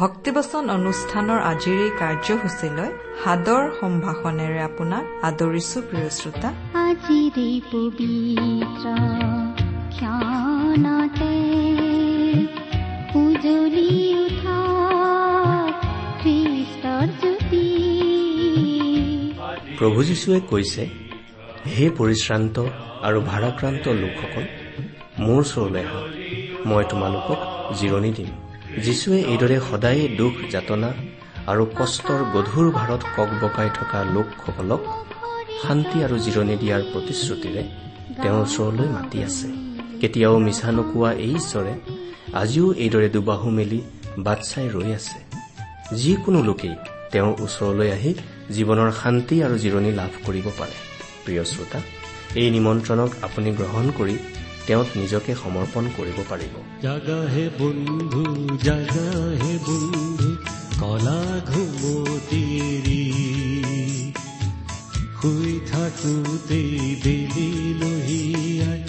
ভক্তিবচন অনুষ্ঠানৰ আজিৰ এই কাৰ্যসূচীলৈ সাদৰ সম্ভাষণেৰে আপোনাক আদৰিছো প্ৰিয় শ্ৰোতা। আজিৰে পবিত্ৰ ক্ষণতে উজলি উঠা খ্ৰীষ্টৰ জ্যোতি। প্ৰভু যীশুৱে কৈছে হে পৰিশ্ৰান্ত আৰু ভাৰাক্ৰান্ত লোকসকল মোৰ ওচৰলৈ আহক মই তোমালোকক জিৰণি দিম। যীশুৱে এইদৰে সদায়ে দুখ যাতনা আৰু কষ্টৰ গধুৰ ভাৰত কক বকাই থকা লোকসকলক শান্তি আৰু জিৰণি দিয়াৰ প্ৰতিশ্ৰুতিৰে তেওঁৰ ওচৰলৈ মাতি আছে। কেতিয়াও মিছা নোকোৱা এই ঈশ্বৰে আজিও এইদৰে দুবাহু মেলি বাট চাই ৰৈ আছে। যিকোনো লোকেই তেওঁৰ ওচৰলৈ আহি জীৱনৰ শান্তি আৰু জিৰণি লাভ কৰিব পাৰে। প্ৰিয় শ্ৰোতা এই নিমন্ত্ৰণক আপুনি গ্ৰহণ কৰি তেওঁত নিজকে সমৰ্পণ কৰিব পাৰিব। জাগা হে বন্ধু জাগা হে বন্ধু কলা ঘুমতিৰি শুই থাকোতেই বেলি লহিয়াই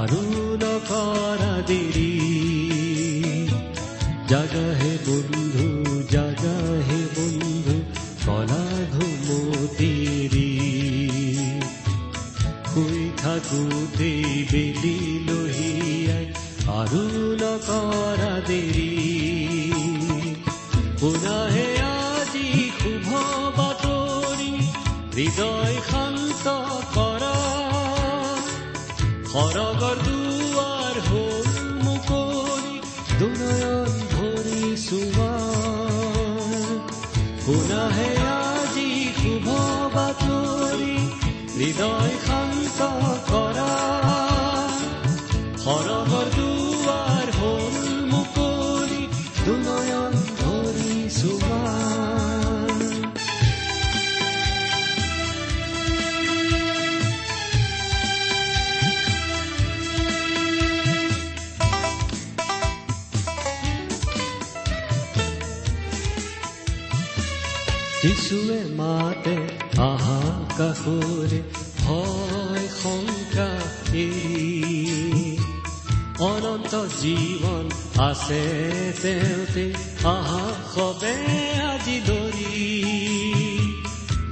আৰু নকৰা দেৰি। জাগা হে বন্ধু বেলি লহিয়াই আৰু নকৰা দেৰি পুনাহে আজি শুভ বাতৰি হৃদয় শান্ত কৰা সৰগৰ কাষৰে ভয় শংকা অনন্ত জীৱন আছে তেওঁতে আহা সবে আজি ধৰি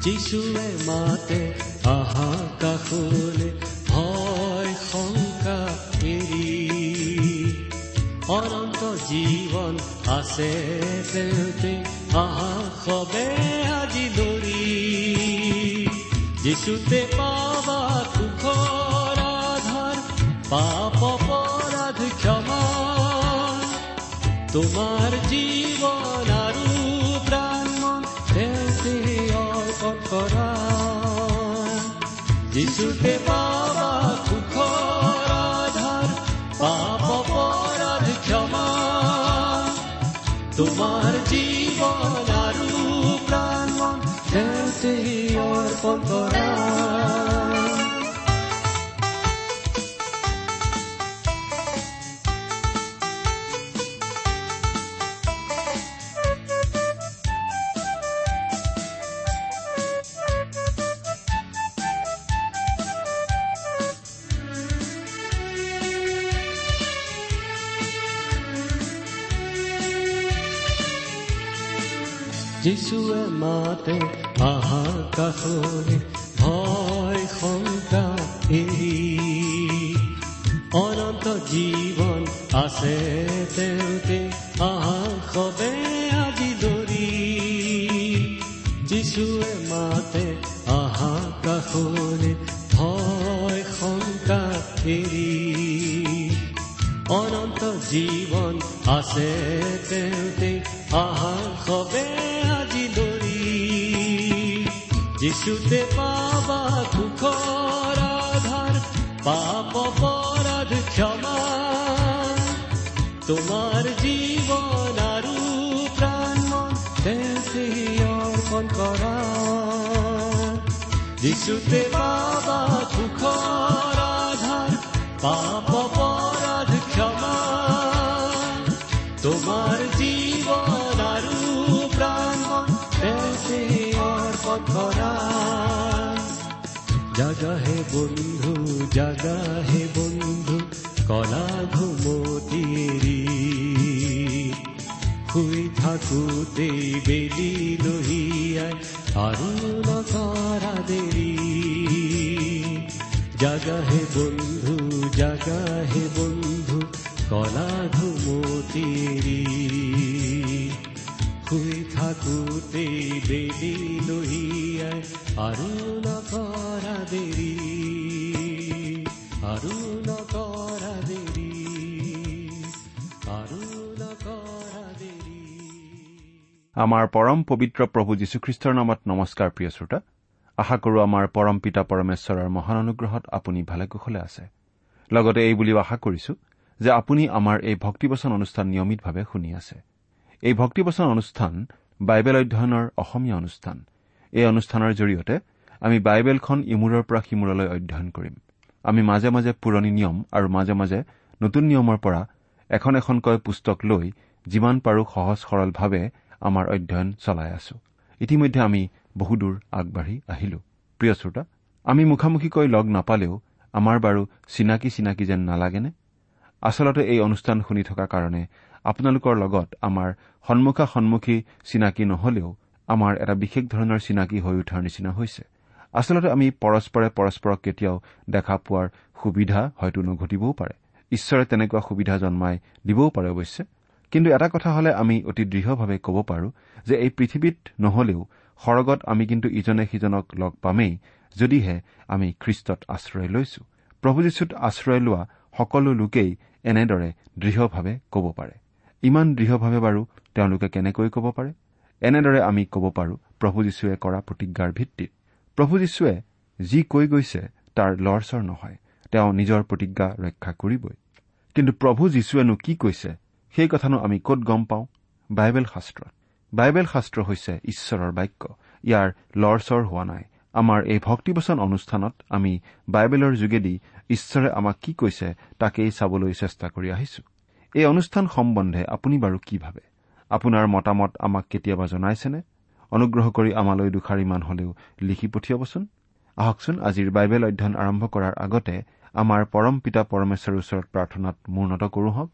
যিচুৱে মাতে আহা কাষৰে ভয় শংকা এৰি অনন্ত জীৱন আছে তেওঁতে আহা সবে যিচুতে পাবা সুখৰ আধাৰ পাপ অপৰাধ ক্ষমা। তোমাৰ জীৱন আৰু প্ৰাণ তেওঁতে অৰ্পণ কৰা যিচুতে পাবা সুখৰ আধাৰ পাপ অপৰাধ ক্ষমা। তোমাৰ জীৱন আৰু প্ৰাণ তেওঁতে অৰ্পণ কৰা যিচুৱে মাতে আহা কাষৰে ভয় শংকা অনন্ত জীৱন আছে তেওঁতে আহা যিচুতে পাবা সুখৰ আধাৰ পাপ অপৰাধ ক্ষমা। তোমাৰ জীৱন আৰু প্ৰাণ অৰ্পণ কৰা। যিচুতে জাগা হে বন্ধু, জাগা হে বন্ধু, কলা ঘুমতিৰি শুই থাকোতেই বেলি লহিয়াই আৰু নকৰা দেৰি জাগা হে বন্ধু, জাগা হে বন্ধু, কলা ঘুমতিৰি শুই আৰু নকৰা দেৰি আৰু নকৰা দেৰি আৰু নকৰা দেৰি আমাৰ পৰম পবিত্ৰ প্ৰভু যীশুখ্ৰীষ্টৰ নামত নমস্কাৰ প্ৰিয় শ্ৰোতা। আশা কৰো আমাৰ পৰম পিতা পৰমেশ্বৰৰ মহান অনুগ্ৰহত আপুনি ভালে কুশলে আছে। লগতে এই বুলিও আশা কৰিছো যে আপুনি আমাৰ এই ভক্তিবচন অনুষ্ঠান নিয়মিতভাৱে শুনি আছে। এই ভক্তিবচন অনুষ্ঠান বাইবেল অধ্যয়নৰ অসমীয়া অনুষ্ঠান। এই অনুষ্ঠানৰ জৰিয়তে আমি বাইবেলখন ইমূৰৰ পৰা সিমূৰলৈ অধ্যয়ন কৰিম। আমি মাজে মাজে পুৰণি নিয়ম আৰু মাজে মাজে নতুন নিয়মৰ পৰা এখন এখনকৈ পুস্তক লৈ যিমান পাৰো সহজ সৰলভাৱে আমাৰ অধ্যয়ন চলাই আছো। ইতিমধ্যে আমি বহুদূৰ আগবাঢ়ি আহিলো। প্ৰিয় শ্ৰোতা আমি মুখামুখিকৈ লগ নাপালেও আমাৰ বাৰু চিনাকি চিনাকি যেন নালাগেনে? আচলতে এই অনুষ্ঠান শুনি থকা কাৰণে আপোনালোকৰ লগত আমাৰ সন্মুখা সন্মুখী চিনাকি নহলেও আমাৰ এটা বিশেষ ধৰণৰ চিনাকি হৈ উঠাৰ নিচিনা হৈছে। আচলতে আমি পৰস্পৰে পৰস্পৰক কেতিয়াও দেখা পোৱাৰ সুবিধা হয়তো নঘটিবও পাৰে। ঈশ্বৰে তেনেকুৱা সুবিধা জন্মাই দিবও পাৰে অৱশ্যে। কিন্তু এটা কথা হলে আমি অতি দৃঢ়ভাৱে ক'ব পাৰো যে এই পৃথিৱীত নহলেও সৰগত আমি কিন্তু ইজনে সিজনক লগ পামেই যদিহে আমি খ্ৰীষ্টত আশ্ৰয় লৈছো। প্ৰভু যীশুত আশ্ৰয় লোৱা সকলো লোকেই এনেদৰে দৃঢ়ভাৱে ক'ব পাৰে। ইমান দৃঢ়ভাৱে বাৰু তেওঁলোকে কেনেকৈ ক'ব পাৰে? এনেদৰে আমি ক'ব পাৰো প্ৰভু যীশুৱে কৰা প্ৰতিজ্ঞাৰ ভিত্তিত। প্ৰভু যীশুৱে যি কৈ গৈছে তাৰ লৰচৰ নহয়। তেওঁ নিজৰ প্ৰতিজ্ঞা ৰক্ষা কৰিবই। কিন্তু প্ৰভু যীশুৱেনো কি কৈছে সেই কথানো আমি ক'ত গম পাওঁ? বাইবেল শাস্ত্ৰত। বাইবেল শাস্ত্ৰ হৈছে ঈশ্বৰৰ বাক্য। ইয়াৰ লৰচৰ হোৱা নাই। আমাৰ এই ভক্তিবচন অনুষ্ঠানত আমি বাইবেলৰ যোগেদি ঈশ্বৰে আমাক কি কৈছে তাকেই চাবলৈ চেষ্টা কৰি আহিছো। এই অনুষ্ঠান সম্বন্ধে আপুনি বাৰু কি ভাবে? আপোনাৰ মতামত আমাক কেতিয়াবা জনাইছেনে? অনুগ্ৰহ কৰি আমালৈ দুষাৰিমান হলেও লিখি পঠিয়াবচোন। আহকচোন আজিৰ বাইবেল অধ্যয়ন আৰম্ভ কৰাৰ আগতে আমাৰ পৰম পিতা পৰমেশ্বৰৰ ওচৰত প্ৰাৰ্থনাত মূৰ্ণত কৰো হওক।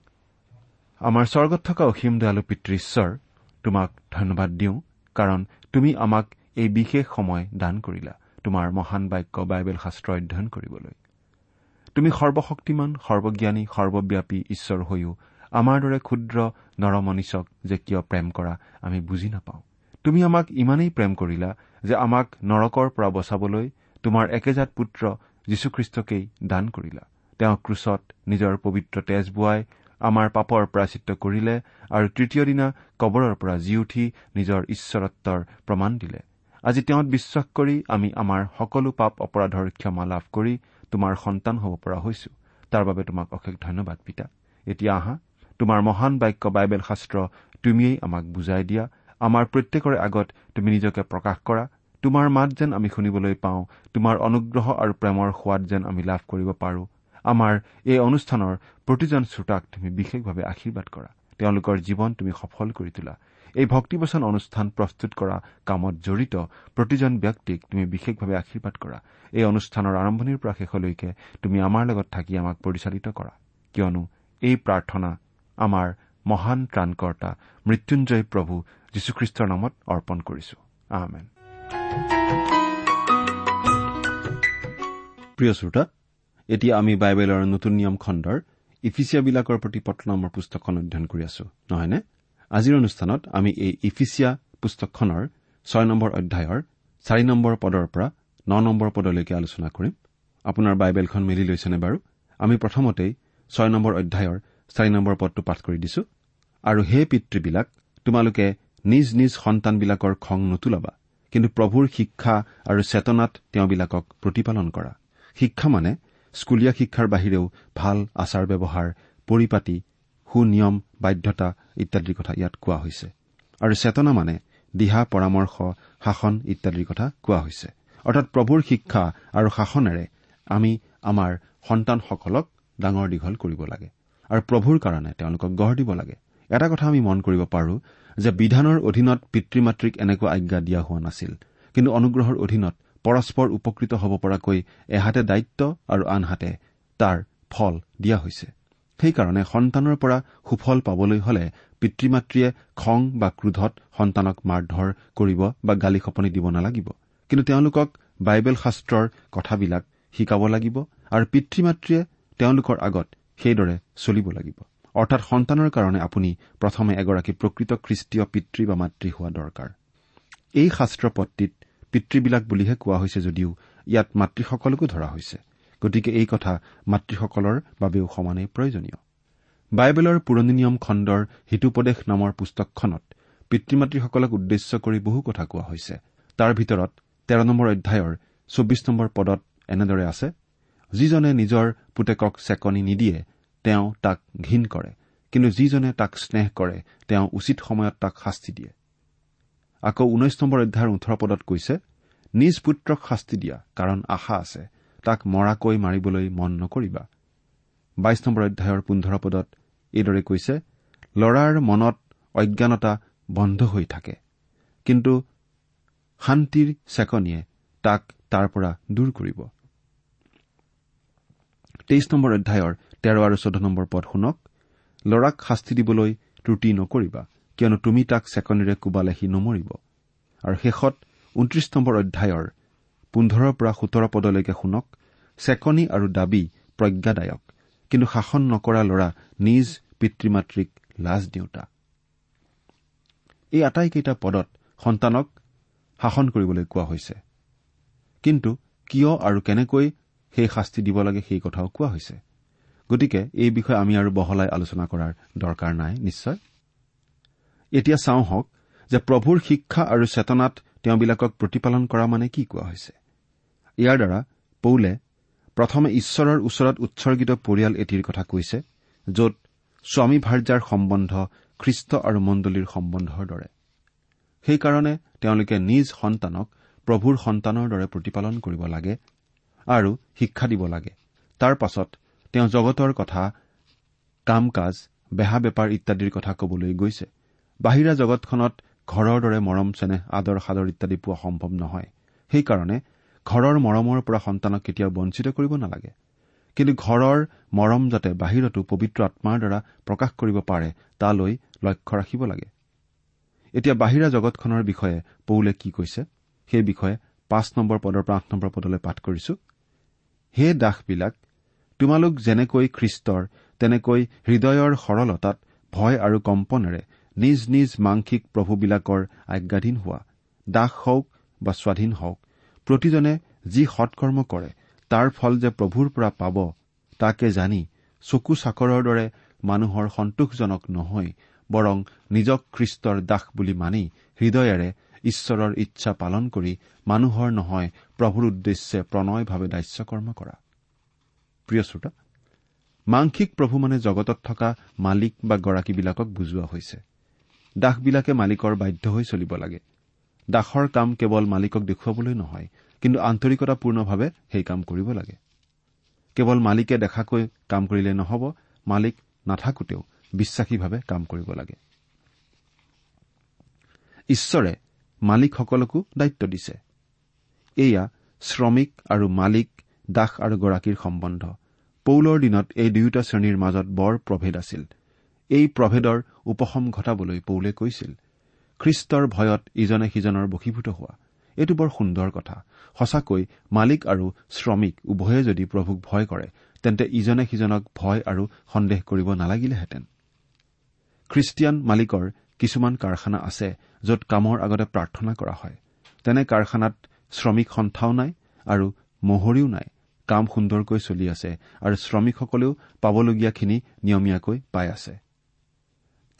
আমাৰ স্বৰ্গত থকা অসীম দয়ালু পিতৃ ঈশ্বৰ তোমাক ধন্যবাদ দিওঁ কাৰণ তুমি আমাক এই বিশেষ সময় দান কৰিলা তোমাৰ মহান বাক্য বাইবেল শাস্ত্ৰ অধ্যয়ন কৰিবলৈ। তুমি সৰ্বশক্তিমান সৰ্বজ্ঞানী সৰ্বব্যাপী ঈশ্বৰ হৈও আমাৰ দৰে ক্ষুদ্ৰ নৰমনিচক যে কিয় প্ৰেম কৰা আমি বুজি নাপাওঁ। তুমি আমাক ইমানেই প্ৰেম কৰিলা যে আমাক নৰকৰ পৰা বচাবলৈ তোমাৰ একেজাত পুত্ৰ যীশুখ্ৰীষ্টকেই দান কৰিলা। তেওঁ ক্ৰুচত নিজৰ পবিত্ৰ তেজ বোৱাই আমাৰ পাপৰ প্ৰাচিত্য কৰিলে আৰু তৃতীয় দিনা কবৰৰ পৰা জি উঠি নিজৰ ঈশ্বৰত্বৰ প্ৰমাণ দিলে। আজি তেওঁত বিশ্বাস কৰি আমি আমাৰ সকলো পাপ অপৰাধৰ ক্ষমা লাভ কৰি তোমাৰ সন্তান হ'ব পৰা হৈছো। তাৰ বাবে তোমাক অশেষ ধন্যবাদ পিতা। এতিয়া আহা তোমাৰ মহান বাক্য বাইবেল শাস্ত্ৰ তুমিয়েই আমাক বুজাই দিয়া। আমাৰ প্ৰত্যেকৰে আগত তুমি নিজকে প্ৰকাশ কৰা। তোমাৰ মাত যেন আমি শুনিবলৈ পাওঁ তোমাৰ অনুগ্ৰহ আৰু প্ৰেমৰ সোৱাদ যেন আমি লাভ কৰিব পাৰো। আমাৰ এই অনুষ্ঠানৰ প্ৰতিজন শ্ৰোতাক তুমি বিশেষভাৱে আশীৰ্বাদ কৰা। তেওঁলোকৰ জীৱন তুমি সফল কৰি তোলা। এই ভক্তিবচন অনুষ্ঠান প্ৰস্তুত কৰা কামত জড়িত প্ৰতিজন ব্যক্তিক তুমি বিশেষভাৱে আশীৰ্বাদ কৰা। এই অনুষ্ঠানৰ আৰম্ভণিৰ পৰা শেষলৈকে তুমি আমাৰ লগত থাকি আমাক পৰিচালিত কৰা। কিয়নো এই প্ৰাৰ্থনা আমাৰ মহান ত্ৰাণকৰ্তা মৃত্যুঞ্জয় প্ৰভু যীশুখ্ৰীষ্টৰ নামত অৰ্পণ কৰিছো। প্ৰিয় শ্ৰোতা এতিয়া আমি বাইবেলৰ নতুন নিয়ম খণ্ডৰ ইফিচিয়াবিলাকৰ প্ৰতি পত্ৰ নামৰ পুস্তকখন অধ্যয়ন কৰি আছো নহয়নে আজিৰ অনুষ্ঠানত আমি এই ইফিচিয়া পুস্তকখনৰ ছয় নম্বৰ অধ্যায়ৰ চাৰি নম্বৰ পদৰ পৰা ন নম্বৰ পদলৈকে আলোচনা কৰিম। আপোনাৰ বাইবেলখন মেলি লৈছেনে বাৰু? আমি প্ৰথমতেই ছয় নম্বৰ অধ্যায়ৰ চাৰি নম্বৰ পদটো পাঠ কৰি দিছো। আৰু হে পিতৃবিলাক তোমালোকে নিজ নিজ সন্তানবিলাকৰ খং নোতোলাবা কিন্তু প্ৰভুৰ শিক্ষা আৰু চেতনাত তেওঁবিলাকক প্ৰতিপালন কৰা। শিক্ষা মানে স্কুলীয়া শিক্ষাৰ বাহিৰেও ভাল আচাৰ ব্যৱহাৰ পৰিপাতি সুনিয়ম বাধ্যতা ইত্যাদিৰ কথা ইয়াত কোৱা হৈছে। আৰু চেতনা মানে দিহা পৰামৰ্শ শাসন ইত্যাদিৰ কথা কোৱা হৈছে। অৰ্থাৎ প্ৰভুৰ শিক্ষা আৰু শাসনেৰে আমি আমাৰ সন্তানসকলক ডাঙৰ দীঘল কৰিব লাগে। আৰু প্ৰভুৰ কাৰণে তেওঁলোকক গঢ় দিব লাগে। এটা কথা আমি মন কৰিব পাৰো যে বিধানৰ অধীনত পিতৃ মাতৃক এনেকুৱা আজ্ঞা দিয়া হোৱা নাছিল। কিন্তু অনুগ্ৰহৰ অধীনত পৰস্পৰ উপকৃত হ'ব পৰাকৈ এহাতে দায়িত্ব আৰু আনহাতে তাৰ ফল দিয়া হৈছে। সেইকাৰণে সন্তানৰ পৰা সুফল পাবলৈ হলে পিতৃ মাতৃয়ে খং বা ক্ৰোধত সন্তানক মাৰধৰ কৰিব বা গালি সপনি দিব নালাগিব। কিন্তু তেওঁলোকক বাইবেল শাস্ত্ৰৰ কথাবিলাক শিকাব লাগিব আৰু পিতৃ মাতৃয়ে তেওঁলোকৰ আগত সেইদৰে চলিব লাগিব। অৰ্থাৎ সন্তানৰ কাৰণে আপুনি প্ৰথমে এগৰাকী প্ৰকৃত খ্ৰীষ্টীয় পিতৃ বা মাতৃ হোৱা দৰকাৰ। এই শাস্ত্ৰ পত্ৰিত পিতৃবিলাক বুলিহে কোৱা হৈছে যদিও ইয়াত মাতৃসকলকো ধৰা হৈছে। গতিকে এই কথা মাতৃসকলৰ বাবেও সমানেই প্ৰয়োজনীয়। বাইবেলৰ পুৰণি নিয়ম খণ্ডৰ হিতুপদেশ নামৰ পুস্তকখনত পিতৃ মাতৃসকলক উদ্দেশ্য কৰি বহু কথা কোৱা হৈছে। তাৰ ভিতৰত তেৰ নম্বৰ অধ্যায়ৰ চৌবিশ নম্বৰ পদত এনেদৰে আছে যিজনে নিজৰ পুতেকক চেকনি নিদিয়ে তেওঁ তাক ঘীন কৰে। কিন্তু যিজনে তাক স্নেহ কৰে তেওঁ উচিত সময়ত তাক শাস্তি দিয়ে। আকৌ ঊনৈশ নম্বৰ অধ্যায়ৰ ওঠৰ পদত কৈছে নিজ পুত্ৰক শাস্তি দিয়া কাৰণ আশা আছে তাক মৰাকৈ মাৰিবলৈ মন নকৰিবা। বাইশ নম্বৰ অধ্যায়ৰ পোন্ধৰ পদত এইদৰে কৈছে ল'ৰাৰ মনত অজ্ঞানতা বন্ধ হৈ থাকে কিন্তু শান্তিৰ চেকনিয়ে তাক তাৰ পৰা দূৰ কৰিব। তেইছ নম্বৰ অধ্যায়ৰ তেৰ আৰু চৈধ্য নম্বৰ পদ শুনক। ল'ৰাক শাস্তি দিবলৈ ত্ৰুটি নকৰিবা কিয়নো তুমি তাক চেকনিৰে কোবালে সি নমৰিব। আৰু শেষত ঊনত্ৰিশ নম্বৰ অধ্যায়ৰ পোন্ধৰৰ পৰা সোতৰ পদলৈকে শুনক। চেকনি আৰু দাবী প্ৰজ্ঞাদায়ক কিন্তু শাসন নকৰা ল'ৰা নিজ পিতৃ মাতৃক লাজ দিওঁতা। এই আটাইকেইটা পদত সন্তানক শাসন কৰিবলৈ কোৱা হৈছে। কিন্তু কিয় আৰু কেনেকৈ সেই শাস্তি দিব লাগে সেই কথাও কোৱা হৈছে। গতিকে এই বিষয়ে আমি আৰু বহলাই আলোচনা কৰাৰ দৰকাৰ নাই নিশ্চয়। এতিয়া চাওঁ হওক যে প্ৰভুৰ শিক্ষা আৰু চেতনাত তেওঁবিলাকক প্ৰতিপালন কৰা মানে কি কোৱা হৈছে। ইয়াৰ দ্বাৰা পৌলে প্ৰথমে ঈশ্বৰৰ ওচৰত উৎসৰ্গিত পৰিয়াল এটিৰ কথা কৈছে য'ত স্বামী ভাৰ্যাৰ সম্বন্ধ খ্ৰীষ্ট আৰু মণ্ডলীৰ সম্বন্ধৰ দৰে। সেইকাৰণে তেওঁলোকে নিজ সন্তানক প্ৰভুৰ সন্তানৰ দৰে প্ৰতিপালন কৰিব লাগে আৰু শিক্ষা দিব লাগে। তাৰ পাছত তেওঁ জগতৰ কথা কাম কাজ বেহা বেপাৰ ইত্যাদিৰ কথা কবলৈ গৈছে। বাহিৰা জগতখনত ঘৰৰ দৰে মৰম চেনেহ আদৰ সাদৰ ইত্যাদি পোৱা সম্ভৱ নহয়। সেইকাৰণে ঘৰৰ মৰমৰ পৰা সন্তানক কেতিয়াও বঞ্চিত কৰিব নালাগে। কিন্তু ঘৰৰ মৰম যাতে বাহিৰতো পবিত্ৰ আত্মাৰ দ্বাৰা প্ৰকাশ কৰিব পাৰে তালৈ লক্ষ্য ৰাখিব লাগে। এতিয়া বাহিৰা জগতখনৰ বিষয়ে পৌলে কি কৈছে? সেই বিষয়ে পাঁচ নম্বৰ পদৰ পৰা আঠ নম্বৰ পদলৈ পাঠ কৰিছো। হে দাসবিলাক তোমালোক যেনেকৈ খ্ৰীষ্টৰ তেনেকৈ হৃদয়ৰ সৰলতাত ভয় আৰু কম্পনেৰে নিজ নিজ মাংসিক প্ৰভুবিলাকৰ আজ্ঞাধীন হোৱা দাস হওক বা স্বাধীন হওক প্ৰতিজনে যি সৎকৰ্ম কৰে তাৰ ফল যে প্ৰভুৰ পৰা পাব তাকে জানি চকু চাকৰৰ দৰে মানুহৰ সন্তোষজনক নহয় বৰং নিজক খ্ৰীষ্টৰ দাস বুলি মানি হৃদয়েৰে ঈশ্বৰৰ ইচ্ছা পালন কৰি মানুহৰ নহয় প্ৰভুৰ উদ্দেশ্যে প্ৰণয়ভাৱে দাস্যকৰ্ম কৰা। প্ৰিয় শ্ৰোতা মাংসিক প্ৰভু মানে জগতত থকা মালিক বা গৰাকীবিলাকক বুজোৱা হৈছে। দাসবিলাকে মালিকৰ বাধ্য হৈ চলিব লাগে। দাসৰ কাম কেৱল মালিকক দেখুৱাবলৈ নহয় কিন্তু আন্তৰিকতাপূৰ্ণভাৱে সেই কাম কৰিব লাগে। কেৱল মালিকে দেখাকৈ কাম কৰিলে নহব মালিক নাথাকোতেও বিশ্বাসীভাৱে কাম কৰিব লাগে। ঈশ্বৰে মালিকসকলকো দায়িত্ব দিছে। এয়া শ্ৰমিক আৰু মালিক দাস আৰু গৰাকীৰ সম্বন্ধ। পৌলৰ দিনত এই দুয়োটা শ্ৰেণীৰ মাজত বৰ প্ৰভেদ আছিল। এই প্ৰভেদৰ উপশম ঘটাবলৈ পৌলে কৈছিল খ্ৰীষ্টৰ ভয়ত ইজনে সিজনৰ বশীভূত হোৱা। এইটো বৰ সুন্দৰ কথা। সঁচাকৈ মালিক আৰু শ্ৰমিক উভয়ে যদি প্ৰভুক ভয় কৰে তেন্তে ইজনে সিজনক ভয় আৰু সন্দেহ কৰিব নালাগিলেহেঁতেন। খ্ৰীষ্টিয়ান মালিকৰ কিছুমান কাৰখানা আছে য'ত কামৰ আগতে প্ৰাৰ্থনা কৰা হয়। তেনে কাৰখানাত শ্ৰমিক সন্থাও নাই আৰু মহৰীও নাই। কাম সুন্দৰকৈ চলি আছে আৰু শ্ৰমিকসকলেও পাবলগীয়াখিনি নিয়মীয়াকৈ পাই আছে।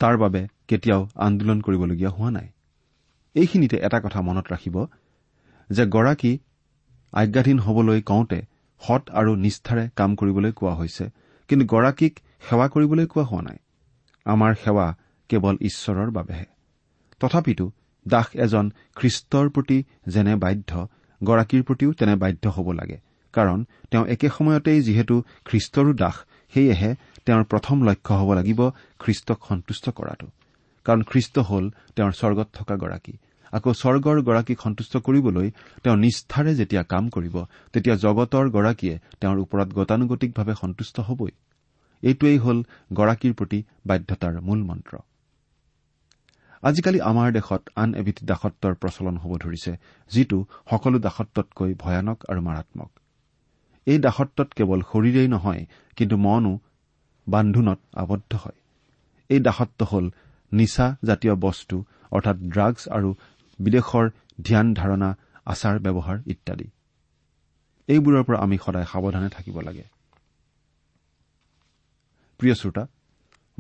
তাৰ বাবে কেতিয়াও আন্দোলন কৰিবলগীয়া হোৱা নাই। এইখিনিতে এটা কথা মনত ৰাখিব যে গৰাকী আজ্ঞাধীন হবলৈ কওঁতে সৎ আৰু নিষ্ঠাৰে কাম কৰিবলৈ কোৱা হৈছে কিন্তু গৰাকীক সেৱা কৰিবলৈ কোৱা হোৱা নাই। আমাৰ সেৱা কেৱল ঈশ্বৰৰ বাবেহে। তথাপিতো দাস এজন খ্ৰীষ্টৰ প্ৰতি যেনে বাধ্য গৰাকীৰ প্ৰতিও তেনে বাধ্য হ'ব লাগে। কাৰণ তেওঁ একে সময়তেই যিহেতু খ্ৰীষ্টৰো দাস সেয়েহে তেওঁৰ প্ৰথম লক্ষ্য হ'ব লাগিব খ্ৰীষ্টক সন্তুষ্ট কৰাটো। কাৰণ খ্ৰীষ্ট হ'ল তেওঁৰ স্বৰ্গত থকা গৰাকী। আকৌ স্বৰ্গৰ গৰাকীক সন্তুষ্ট কৰিবলৈ তেওঁ নিষ্ঠাৰে যেতিয়া কাম কৰিব তেতিয়া জগতৰ গৰাকীয়ে তেওঁৰ ওপৰত গতানুগতিকভাৱে সন্তুষ্ট হবই। এইটোৱেই হ'ল গৰাকীৰ প্ৰতি বাধ্যতাৰ মূল মন্ত্ৰ। আজিকালি আমাৰ দেশত আন এবিধ দাসত্বৰ প্ৰচলন হ'ব ধৰিছে যিটো সকলো দাসত্বতকৈ ভয়ানক আৰু মাৰাত্মক। এই দাসত্বত কেৱল শৰীৰেই নহয় কিন্তু মনো বান্ধোনত আবদ্ধ হয়। এই দাসত্ব হ'ল নিচা জাতীয় বস্তু অৰ্থাৎ ড্ৰাগছ আৰু বিদেশৰ ধ্যান ধাৰণা আচাৰ ব্যৱহাৰ ইত্যাদি। এইবোৰৰ পৰা আমি সদায় সাৱধানে থাকিব লাগে। প্ৰিয় শ্ৰোতা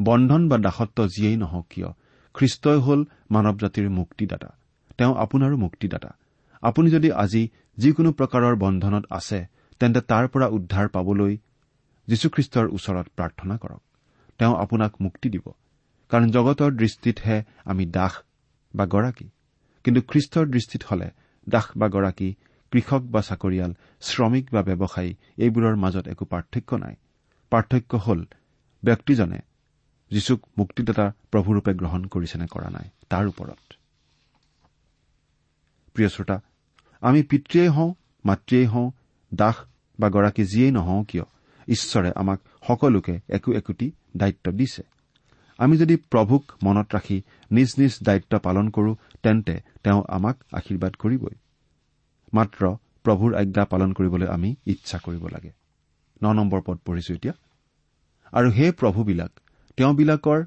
বন্ধন বা দাসত্ব যিয়েই নহওক কিয় খ্ৰীষ্টই হ'ল মানৱ জাতিৰ মুক্তিদাতা। তেওঁ আপোনাৰো মুক্তিদাতা। আপুনি যদি আজি যিকোনো প্ৰকাৰৰ বন্ধনত আছে তেন্তে তাৰ পৰা উদ্ধাৰ পাবলৈ যীশুখ্ৰীষ্টৰ ওচৰত প্ৰাৰ্থনা কৰক। তেওঁ আপোনাক মুক্তি দিব। কাৰণ জগতৰ দৃষ্টিতহে আমি দাস বা গৰাকী। কিন্তু খ্ৰীষ্টৰ দৃষ্টিত হলে দাস বা গৰাকী কৃষক বা চাকৰিয়াল শ্ৰমিক বা ব্যৱসায়ী এইবোৰৰ মাজত একো পাৰ্থক্য নাই। পাৰ্থক্য হ'ল ব্যক্তিজনে যীশুক মুক্তিদাতা প্ৰভুৰূপে গ্ৰহণ কৰিছে নে কৰা নাই তাৰ ওপৰত। আমি পিতৃয়েই হওঁ মাতৃয়েই হওঁ দাস বা গৰাকী যিয়েই নহওঁ কিয় ঈশ্বৰে আমাক সকলোকে একো একোটি দায়িত্ব দিছে। আমি যদি প্ৰভুক মনত ৰাখি নিজ নিজ দায়িত্ব পালন কৰো তেন্তে তেওঁ আমাক আশীৰ্বাদ কৰিবই। মাত্ৰ প্ৰভুৰ আজ্ঞা পালন কৰিবলৈ আমি ইচ্ছা কৰিব লাগে। ন নম্বৰ পদ পঢ়িছো এতিয়া। আৰু সেই প্ৰভুবিলাক তেওঁবিলাকৰ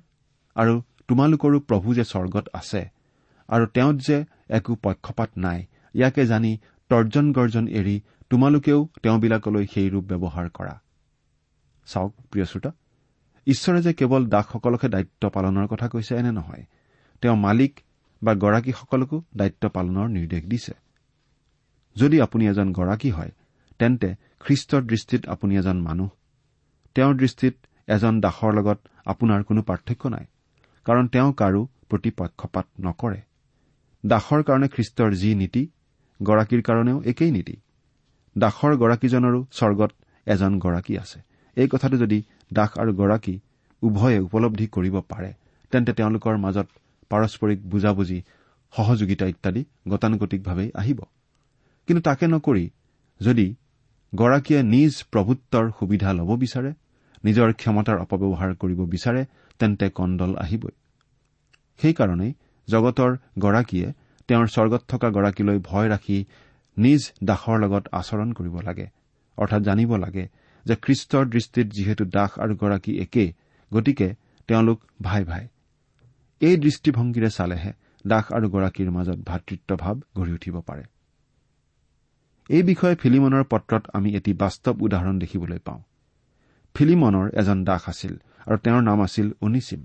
আৰু তোমালোকৰো প্ৰভু যে স্বৰ্গত আছে আৰু তেওঁত যে একো পক্ষপাত নাই ইয়াকে জানি তৰ্জন গৰ্জন এৰি তোমালোকেও তেওঁবিলাকলৈ সেই ৰূপ ব্যৱহাৰ কৰা। চাওক প্ৰিয় শ্ৰোতা ঈশ্বৰে যে কেৱল দাসসকলকহে দায়িত্ব পালনৰ কথা কৈছে এনে নহয়। তেওঁ মালিক বা গৰাকীসকলকো দায়িত্ব পালনৰ নিৰ্দেশ দিছে। যদি আপুনি এজন গৰাকী হয় তেন্তে খ্ৰীষ্টৰ দৃষ্টিত আপুনি এজন মানুহ। তেওঁৰ দৃষ্টিত এজন দাসৰ লগত আপোনাৰ কোনো পাৰ্থক্য নাই কাৰণ তেওঁ কাৰো প্ৰতি পক্ষপাত নকৰে। দাসৰ কাৰণে খ্ৰীষ্টৰ যি নীতি গৰাকীৰ কাৰণেও একেই নীতি। দাসৰ গৰাকীজনৰো স্বৰ্গত এজন গৰাকী আছে। এই কথাটো যদি দাস আৰু গৰাকী উভয়ে উপলব্ধি কৰিব পাৰে তেন্তে তেওঁলোকৰ মাজত পাৰস্পৰিক বুজাবুজি সহযোগিতা ইত্যাদি গতানুগতিকভাৱেই আহিব। কিন্তু তাকে নকৰি যদি গৰাকীয়ে নিজ প্ৰভুত্বৰ সুবিধা ল'ব বিচাৰে নিজৰ ক্ষমতাৰ অপব্যৱহাৰ কৰিব বিচাৰে তেন্তে কণ্ডল আহিবই। সেইকাৰণেই জগতৰ গৰাকীয়ে তেওঁৰ স্বৰ্গত থকা গৰাকীলৈ ভয় ৰাখি নিজ দাসৰ লগত আচৰণ কৰিব লাগে। অৰ্থাৎ জানিব লাগে যে খ্ৰীষ্টৰ দৃষ্টিত যিহেতু দাস আৰু গৰাকী একে গতিকে তেওঁলোক ভাই ভাই। এই দৃষ্টিভংগীৰে চালেহে দাস আৰু গৰাকীৰ মাজত ভাতৃত্বভাৱ গঢ়ি উঠিব পাৰে। এই বিষয়ে ফিলিমনৰ পত্ৰত আমি এটি বাস্তৱ উদাহৰণ দেখিবলৈ পাওঁ। ফিলিমনৰ এজন দাস আছিল আৰু তেওঁৰ নাম আছিল অনিচিম।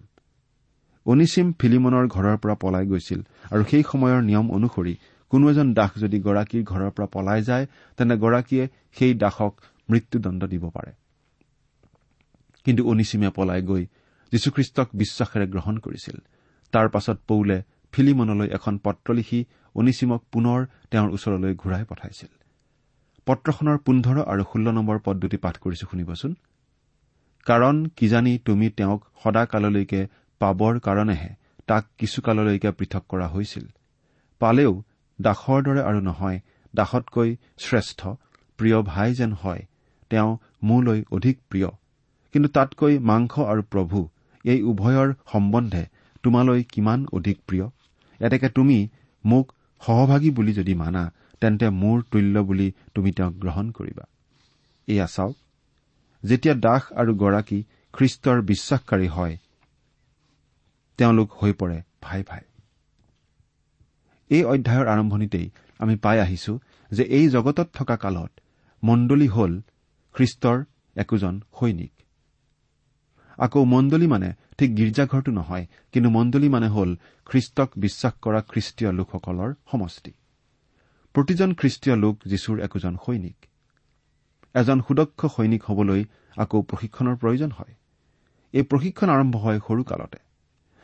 অনিচিম ফিলিমনৰ ঘৰৰ পৰা পলাই গৈছিল আৰু সেই সময়ৰ নিয়ম অনুসৰি কোনো এজন দাস যদি গৰাকীৰ ঘৰৰ পৰা পলাই যায় তেন্তে গৰাকীয়ে সেই দাসক মৃত্যুদণ্ড দিব পাৰে। কিন্তু অনিচিমে পলাই গৈ যীশুখ্ৰীষ্টক বিশ্বাসেৰে গ্ৰহণ কৰিছিল। তাৰ পাছত পৌলে ফিলিমনলৈ এখন পত্ৰ লিখি অনিচিমক পুনৰ তেওঁৰ ওচৰলৈ ঘূৰাই পঠাইছিল। পত্ৰখনৰ পোন্ধৰ আৰু ষোল্ল নম্বৰ পদ দুটি পাঠ কৰিছো শুনিবচোন। কাৰণ কিজানি তুমি তেওঁক সদাকাললৈকে পাবৰ কাৰণেহে তাক কিছুকাললৈকে পৃথক কৰা হৈছিল। পালেও দাসৰ দৰে আৰু নহয় দাসতকৈ শ্ৰেষ্ঠ প্ৰিয় ভাই যেন হয় তেওঁ মোলৈ অধিক প্ৰিয়। কিন্তু তাতকৈ মাংস আৰু প্ৰভু এই উভয়ৰ সম্বন্ধে তোমালৈ কিমান অধিক প্ৰিয়? এতেকে তুমি মোক সহভাগী বুলি যদি মানা তেন্তে মোৰ তুল্য বুলি তুমি তেওঁক গ্ৰহণ কৰিবা। এয়া চাওক যেতিয়া দাস আৰু গৰাকী খ্ৰীষ্টৰ বিশ্বাসকাৰী হয় তেওঁলোক হৈ পৰে ভাই ভাই। এই অধ্যায়ৰ আৰম্ভণিতেই আমি পাই আহিছো যে এই জগতত থকা কালত মণ্ডলী হল খ্ৰীষ্টৰ একোজন সৈনিক। আকৌ মণ্ডলী মানে ঠিক গীৰ্জাঘৰটো নহয় কিন্তু মণ্ডলী মানে হল খ্ৰীষ্টক বিশ্বাস কৰা খ্ৰীষ্টীয় লোকসকলৰ সমষ্টি। প্ৰতিজন খ্ৰীষ্টীয় লোক যীশুৰ একোজন সৈনিক। এজন সুদক্ষ সৈনিক হবলৈ আকৌ প্ৰশিক্ষণৰ প্ৰয়োজন হয়। এই প্ৰশিক্ষণ আৰম্ভ হয় সৰু কালতে।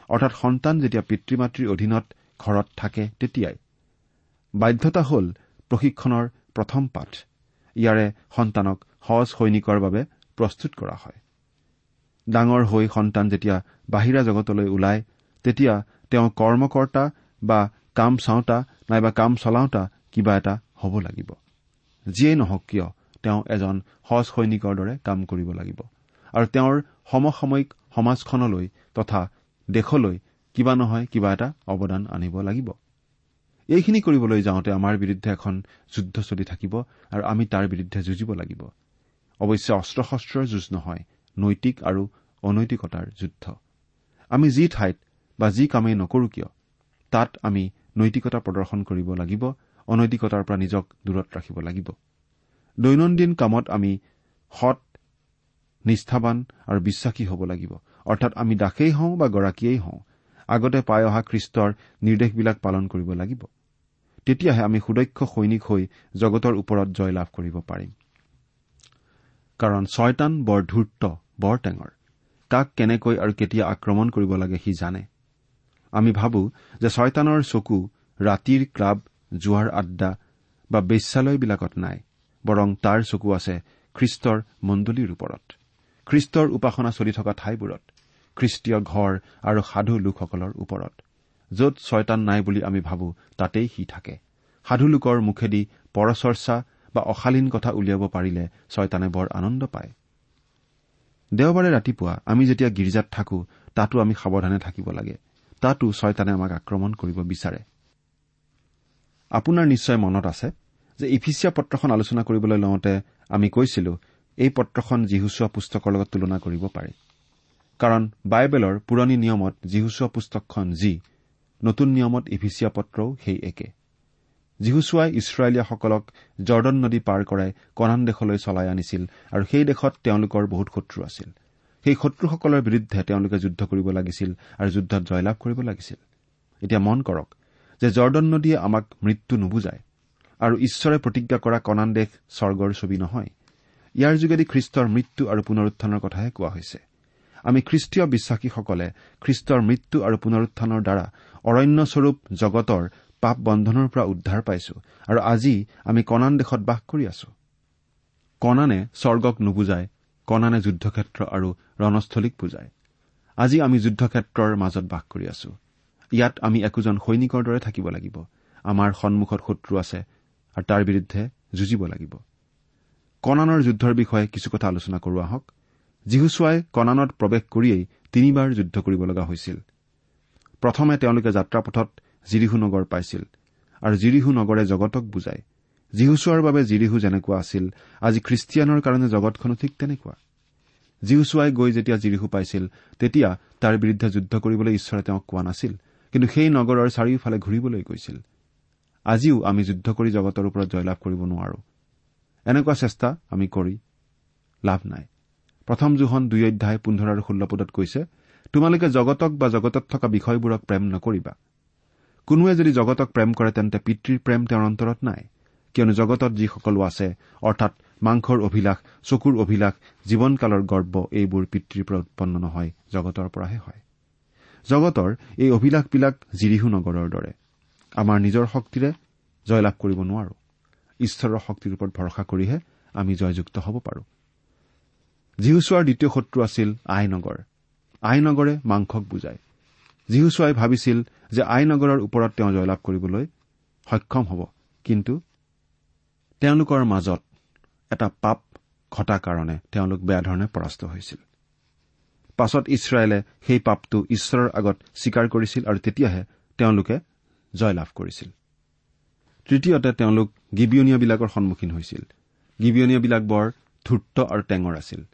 অৰ্থাৎ সন্তান যেতিয়া পিতৃ মাতৃৰ অধীনত ঘৰত থাকে তেতিয়াই। বাধ্যতা হ'ল প্ৰশিক্ষণৰ প্ৰথম পাঠ। ইয়াৰে সন্তানক সহজ সৈনিকৰ বাবে প্ৰস্তুত কৰা হয়। ডাঙৰ হৈ সন্তান যেতিয়া বাহিৰা জগতলৈ ওলায় তেতিয়া তেওঁ কৰ্মকৰ্তা বা কাম চাওঁতা নাইবা কাম চলাওঁতা কিবা এটা হ'ব লাগিব। যিয়েই নহওক কিয় তেওঁ এজন সজ সৈনিকৰ দৰে কাম কৰিব লাগিব। আৰু তেওঁৰ সমসাময়িক সমাজখনলৈ তথা দেশলৈ কিবা নহয় কিবা এটা অৱদান আনিব লাগিব। এইখিনি কৰিবলৈ যাওঁতে আমাৰ বিৰুদ্ধে এখন যুদ্ধ চলি থাকিব আৰু আমি তাৰ বিৰুদ্ধে যুঁজিব লাগিব। অৱশ্যে অস্ত্ৰ শস্ত্ৰৰ যুঁজ নহয় নৈতিক আৰু অনৈতিকতাৰ যুদ্ধ। আমি যি ঠাইত বা যি কামেই নকৰো কিয় তাত আমি নৈতিকতা প্ৰদৰ্শন কৰিব লাগিব অনৈতিকতাৰ পৰা নিজক দূৰত ৰাখিব লাগিব। দৈনন্দিন কামত আমি সৎ নিষ্ঠাবান আৰু বিশ্বাসী হ'ব লাগিব। অৰ্থাৎ আমি দাসেই হওঁ বা গৰাকীয়েই হওঁ। আগতে পাই অহা খ্ৰীষ্টৰ নিৰ্দেশবিলাক পালন কৰিব লাগিব। তেতিয়াহে আমি সুদক্ষ সৈনিক হৈ জগতৰ ওপৰত জয় লাভ কৰিব পাৰিম। কাৰণ ছয়তান বৰ ধূৰ্ত বৰ টেঙৰ। কাক কেনেকৈ আৰু কেতিয়া আক্ৰমণ কৰিব লাগে সি জানে। আমি ভাবো যে ছয়তানৰ চকু ৰাতিৰ ক্লাব জোৱাৰ আড্ডা বা বেশ্যালয়বিলাকত নাই বৰং তাৰ চকু আছে খ্ৰীষ্টৰ মণ্ডলীৰ ওপৰত। খ্ৰীষ্টৰ উপাসনা চলি থকা ঠাইবোৰত। খ্ৰীষ্টীয় ঘৰ আৰু সাধু লোকসকলৰ ওপৰত। য'ত ছয়তান নাই বুলি আমি ভাবো তাতেই সি থাকে। সাধু লোকৰ মুখেদি পৰচৰ্চা বা অশালীন কথা উলিয়াব পাৰিলে ছয়তানে বৰ আনন্দ পায়। দেওবাৰে ৰাতিপুৱা আমি যেতিয়া গীৰ্জাত থাকো তাতো আমি সাৱধানে থাকিব লাগে। তাতো ছয়তানে আমাক আক্ৰমণ কৰিব বিচাৰে। আপোনাৰ নিশ্চয় মনত আছে যে ইফিচিয়া পত্ৰখন আলোচনা কৰিবলৈ লওঁতে আমি কৈছিলো এই পত্ৰখন যীহুচোৱা পুস্তকৰ লগত তুলনা কৰিব পাৰি। কাৰণ বাইবেলৰ পুৰণি নিয়মত যীহুচোৱা পুস্তকখন যি নতুন নিয়মত ইফিচিয়া পত্ৰও সেই একে। যীহুচোৱাই ইছৰাইলীয়াসকলক জৰ্দন নদী পাৰ কৰাই কনান দেশলৈ চলাই আনিছিল আৰু সেই দেশত তেওঁলোকৰ বহুত শত্ৰু আছিল। সেই শত্ৰুসকলৰ বিৰুদ্ধে তেওঁলোকে যুদ্ধ কৰিব লাগিছিল আৰু যুদ্ধত জয়লাভ কৰিব লাগিছিল। এতিয়া মন কৰক যে জৰ্দন নদীয়ে আমাক মৃত্যু নুবুজায় আৰু ঈশ্বৰে প্ৰতিজ্ঞা কৰা কনান দেশ স্বৰ্গৰ ছবি নহয়। ইয়াৰ যোগেদি খ্ৰীষ্টৰ মৃত্যু আৰু পুনৰুত্থানৰ কথাহে কোৱা হৈছে। আমি খ্ৰীষ্টীয় বিশ্বাসীসকলে খ্ৰীষ্টৰ মৃত্যু আৰু পুনৰুত্থানৰ দ্বাৰা অৰণ্যস্বৰূপ জগতৰ পাপ বন্ধনৰ পৰা উদ্ধাৰ পাইছো আৰু আজি আমি কনান দেশত বাস কৰি আছো। কনানে স্বৰ্গক নুবুজায় কনানে যুদ্ধক্ষেত্ৰ আৰু ৰণস্থলীক বুজায়। আজি আমি যুদ্ধক্ষেত্ৰৰ মাজত বাস কৰি আছো। ইয়াত আমি একোজন সৈনিকৰ দৰে থাকিব লাগিব। আমাৰ সন্মুখত শত্ৰু আছে আৰু তাৰ বিৰুদ্ধে যুঁজিব লাগিব। কনানৰ যুদ্ধৰ বিষয়ে কিছু কথা আলোচনা কৰো আহক। যীহুচুৱাই কনানত প্ৰৱেশ কৰিয়েই তিনিবাৰ যুদ্ধ কৰিব লগা হৈছিল। প্ৰথমে তেওঁলোকে যাত্ৰাপথত জিৰিহু নগৰ পাইছিল আৰু জিৰিহু নগৰে জগতক বুজায়। যীহুচোৱাৰ বাবে জিৰিহু যেনেকুৱা আছিল আজি খ্ৰীষ্টিয়ানৰ কাৰণে জগতখনো ঠিক তেনেকুৱা। যীহুচুৱাই গৈ যেতিয়া জিৰিহু পাইছিল তেতিয়া তাৰ বিৰুদ্ধে যুদ্ধ কৰিবলৈ ঈশ্বৰে তেওঁক কোৱা নাছিল কিন্তু সেই নগৰৰ চাৰিওফালে ঘূৰিবলৈ গৈছিল। আজিও আমি যুদ্ধ কৰি জগতৰ ওপৰত জয়লাভ কৰিব নোৱাৰো। এনেকুৱা চেষ্টা আমি কৰি লাভ নাই। প্ৰথম জোহন দুই অধ্যায় পোন্ধৰ আৰু ষোল্ল পদত কৈছে তোমালোকে জগতক বা জগতত থকা বিষয়বোৰক প্ৰেম নকৰিবা। কোনোৱে যদি জগতক প্ৰেম কৰে তেন্তে পিতৃৰ প্ৰেম তেওঁৰ অন্তৰত নাই কিয়নো জগতত যিসকলো আছে অৰ্থাৎ মাংসৰ অভিলাষ চকুৰ অভিলাষ জীৱনকালৰ গৰ্ব এইবোৰ পিতৃৰ পৰা উৎপন্ন নহয় জগতৰ পৰাহে হয়। জগতৰ এই অভিলাষবিলাক জিৰিহু নগৰৰ দৰে। আমাৰ নিজৰ শক্তিৰে জয়লাভ কৰিব নোৱাৰো। ঈশ্বৰৰ শক্তিৰ ওপৰত ভৰসা কৰিহে আমি জয়যুক্ত হ'ব পাৰো। জীহুচোৱাৰ দ্বিতীয় শত্ৰু আছিল আই নগৰ আই নগৰে মাংসক বুজায়। জীহুচোৱাই ভাবিছিল যে আই নগৰৰ ওপৰত তেওঁ জয়লাভ কৰিবলৈ সক্ষম হ'ব। কিন্তু তেওঁলোকৰ মাজত এটা পাপ ঘটা কাৰণে তেওঁলোক বেয়া ধৰণে পৰাস্ত হৈছিল। পাছত ইছৰাইলে সেই পাপটো ঈশ্বৰৰ আগত স্বীকাৰ কৰিছিল আৰু তেতিয়াহে তেওঁলোকে জয়লাভ কৰিছিল। তৃতীয়তে তেওঁলোক গিবিয়নীয়াবিলাকৰ সন্মুখীন হৈছিল। গিবিয়নীয়াবিলাক বৰ ধূৰ্ত আৰু টেঙৰ আছিল।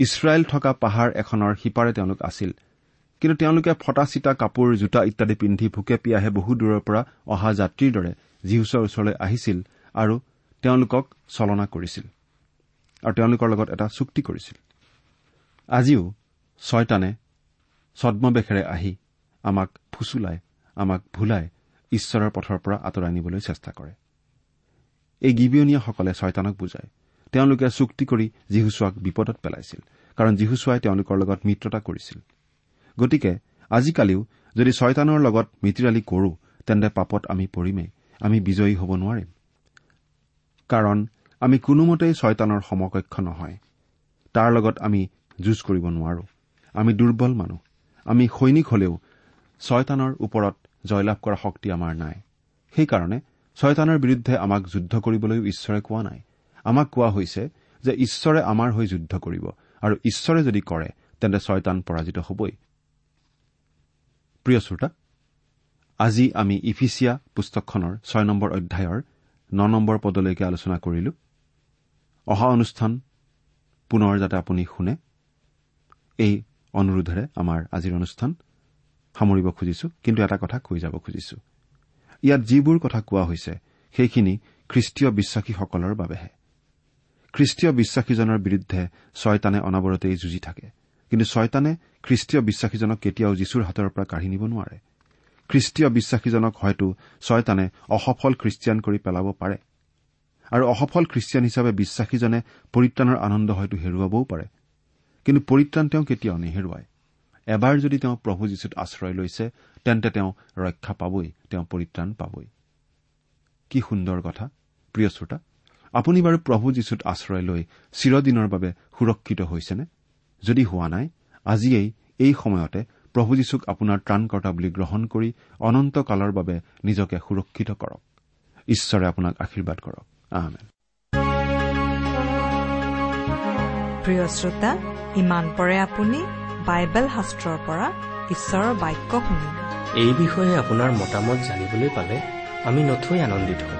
ইছৰাইল থকা পাহাৰ এখনৰ সিপাৰে তেওঁলোক আছিল। কিন্তু তেওঁলোকে ফটা চিটা কাপোৰ জোতা ইত্যাদি পিন্ধি ভোকে পিয়াহে বহু দূৰৰ পৰা অহা যাত্ৰীৰ দৰে জিহুচৰ ওচৰলৈ আহিছিল আৰু তেওঁলোকক চলনা কৰিছিল আৰু তেওঁলোকৰ লগত এটা চুক্তি কৰিছিল। আজিও ছয়তানে ছদ্মবেশেৰে আহি আমাক ফুচুলাই আমাক ভুলাই ঈশ্বৰৰ পথৰ পৰা আঁতৰাই নিবলৈ চেষ্টা কৰে। এই গিবিয়নীয়াসকলে ছয়তানক বুজায়। তেওঁলোকে চুক্তি কৰি যীহুচোৱাক বিপদত পেলাইছিল কাৰণ যীহুচোৱাই তেওঁলোকৰ লগত মিত্ৰতা কৰিছিল। গতিকে আজিকালিও যদি ছয়তানৰ লগত মিতিৰালি কৰো তেন্তে পাপত আমি পৰিমেই আমি বিজয়ী হ'ব নোৱাৰিম। কাৰণ আমি কোনোমতেই ছয়তানৰ সমকক্ষ নহয়। তাৰ লগত আমি যুঁজ কৰিব নোৱাৰো। আমি দুৰ্বল মানুহ। আমি সৈনিক হলেও ছয়তানৰ ওপৰত জয়লাভ কৰা শক্তি আমাৰ নাই। সেইকাৰণে ছয়তানৰ বিৰুদ্ধে আমাক যুদ্ধ কৰিবলৈও ঈশ্বৰে কোৱা নাই। আমাক কোৱা হৈছে যে ঈশ্বৰে আমাৰ হৈ যুদ্ধ কৰিব আৰু ঈশ্বৰে যদি কৰে তেন্তে ছয়তান পৰাজিত হবই। প্ৰিয় শ্ৰোতা আজি আমি ইফিচিয়া পুস্তকখনৰ ছয় নম্বৰ অধ্যায়ৰ ন নম্বৰ পদলৈকে আলোচনা কৰিলো। অহা অনুষ্ঠান পুনৰ যাতে আপুনি শুনে এই অনুৰোধেৰে আমাৰ আজিৰ অনুষ্ঠান সামৰিব খুজিছো কিন্তু এটা কথা কৈ যাব খুজিছো। ইয়াত যিবোৰ কথা কোৱা হৈছে সেইখিনি খ্ৰীষ্টীয় বিশ্বাসীসকলৰ বাবেহে। খ্ৰীষ্টীয় বিশ্বাসীজনৰ বিৰুদ্ধে ছয়তানে অনাবৰতেই যুঁজি থাকে। কিন্তু ছয়তানে খ্ৰীষ্টীয় বিশ্বাসীজনক কেতিয়াও যীশুৰ হাতৰ পৰা কাঢ়ি নিব নোৱাৰে। খ্ৰীষ্টীয় বিশ্বাসীজনক হয়তো ছয়তানে অসফল খ্ৰীষ্টিয়ান কৰি পেলাব পাৰে। আৰু অসফল খ্ৰীষ্টিয়ান হিচাপে বিশ্বাসীজনে পৰিত্ৰাণৰ আনন্দ হয়তো হেৰুৱাবও পাৰে। কিন্তু পৰিত্ৰাণ তেওঁ কেতিয়াও নেহেৰুৱায়। এবাৰ যদি তেওঁ প্ৰভু যীশুত আশ্ৰয় লৈছে তেন্তে তেওঁ ৰক্ষা পাবই তেওঁ পৰিত্ৰাণ পাবই। কি সুন্দৰ কথা প্ৰিয় শ্ৰোতা। আপুনি বাৰু প্ৰভু যীশুত আশ্ৰয় লৈ চিৰদিনৰ বাবে সুৰক্ষিত হৈছেনে? যদি হোৱা নাই আজিয়েই এই সময়তে প্ৰভু যীশুক আপোনাৰ ত্ৰাণকৰ্তা বুলি গ্ৰহণ কৰি অনন্ত কালৰ বাবে নিজকে সুৰক্ষিত কৰক। ঈশ্বৰে আপোনাক আশীৰ্বাদ কৰক। প্ৰিয় শ্ৰোতা ইমান পৰে আপুনি বাইবেল শাস্ত্ৰৰ পৰা ঈশ্বৰৰ বাক্য শুনিলে এই বিষয়ে আপোনাৰ মতামত জানিবলৈ পালে আমি নথৈ আনন্দিত হ'ম।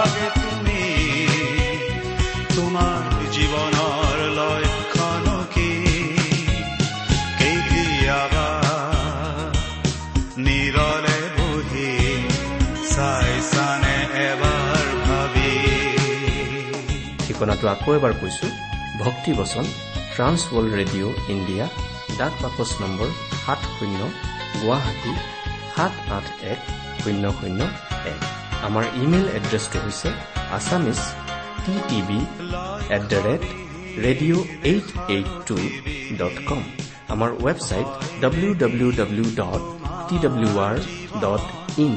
যাবাগে তুমি। তোমাৰ জীৱনৰ লক্ষণ কি? কেতিয়াবা নিৰলে বহি চাই চানে এবাৰ ভাবি। ঠিকনাটো আকৌ এবাৰ কৈছো ভক্তি বচন ট্ৰান্স ৱৰ্ল্ড ৰেডিঅ' ইণ্ডিয়া ডাক বাকচ নম্বৰ সাত শূন্য গুৱাহাটী সাত আঠ এক শূন্য শূন্য এক। আমাৰ ইমেইল এড্ৰেছটো হৈছে Assamese T TV at the rate radio' eight eight two dot com আমাৰ website W W W dot T W R dot in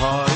হয়